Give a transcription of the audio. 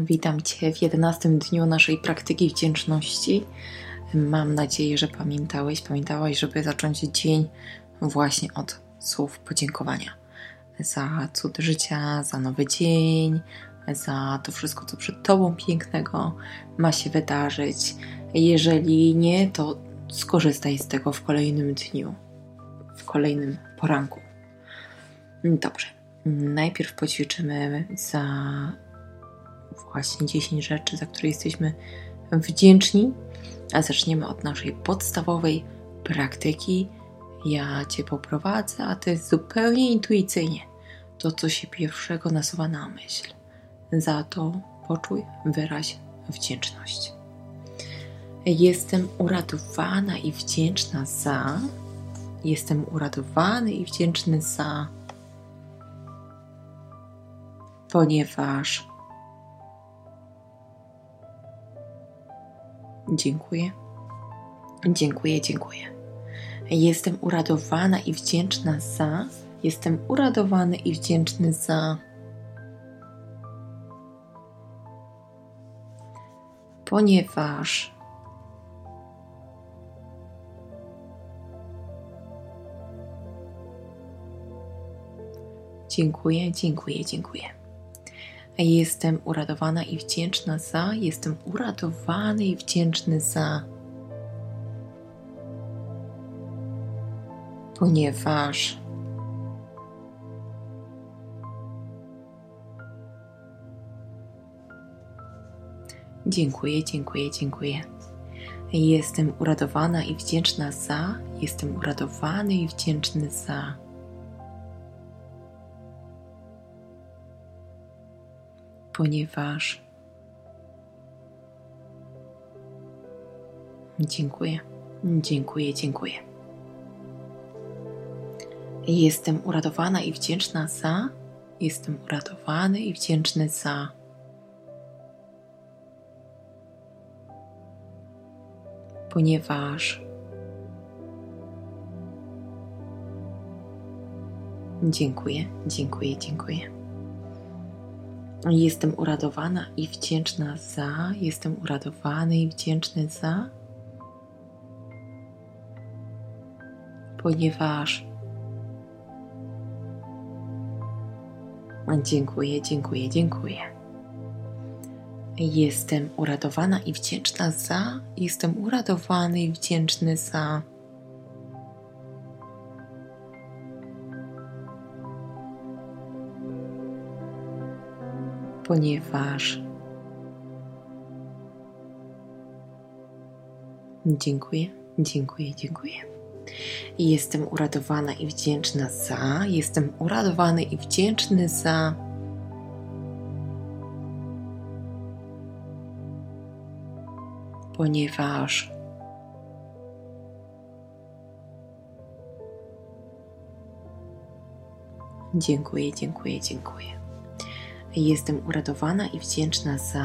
Witam Cię w 11 dniu naszej praktyki wdzięczności. Mam nadzieję, że pamiętałeś, pamiętałaś, żeby zacząć dzień właśnie od słów podziękowania za cud życia, za nowy dzień, za to wszystko, co przed Tobą pięknego ma się wydarzyć. Jeżeli nie, to skorzystaj z tego w kolejnym dniu, w kolejnym poranku. Dobrze. Najpierw poćwiczymy za właśnie 10 rzeczy, za które jesteśmy wdzięczni, a zaczniemy od naszej podstawowej praktyki. Ja Cię poprowadzę, a Ty zupełnie intuicyjnie to, co się pierwszego nasuwa na myśl. Za to poczuj, wyraź wdzięczność. Jestem uradowana i wdzięczna za. Jestem uradowany i wdzięczny za. Ponieważ Dziękuję. Dziękuję, dziękuję. Jestem uradowana i wdzięczna za. Jestem uradowany i wdzięczny za. Ponieważ Dziękuję, dziękuję, dziękuję. Jestem uradowana i wdzięczna za. Jestem uradowany i wdzięczny za. Ponieważ Dziękuję, dziękuję, dziękuję. Jestem uradowana i wdzięczna za. Jestem uradowany i wdzięczny za. Ponieważ dziękuję, dziękuję, dziękuję. Jestem uradowana i wdzięczna za, jestem uradowany i wdzięczny za. Ponieważ dziękuję, dziękuję, dziękuję. Jestem uradowana i wdzięczna za, jestem uradowany i wdzięczny za, ponieważ dziękuję, dziękuję, dziękuję. Jestem uradowana i wdzięczna za, jestem uradowany i wdzięczny za. Ponieważ dziękuję, dziękuję, dziękuję. Jestem uradowana i wdzięczna za, jestem uradowany i wdzięczny za. Ponieważ dziękuję, dziękuję, dziękuję. Jestem uradowana i wdzięczna za,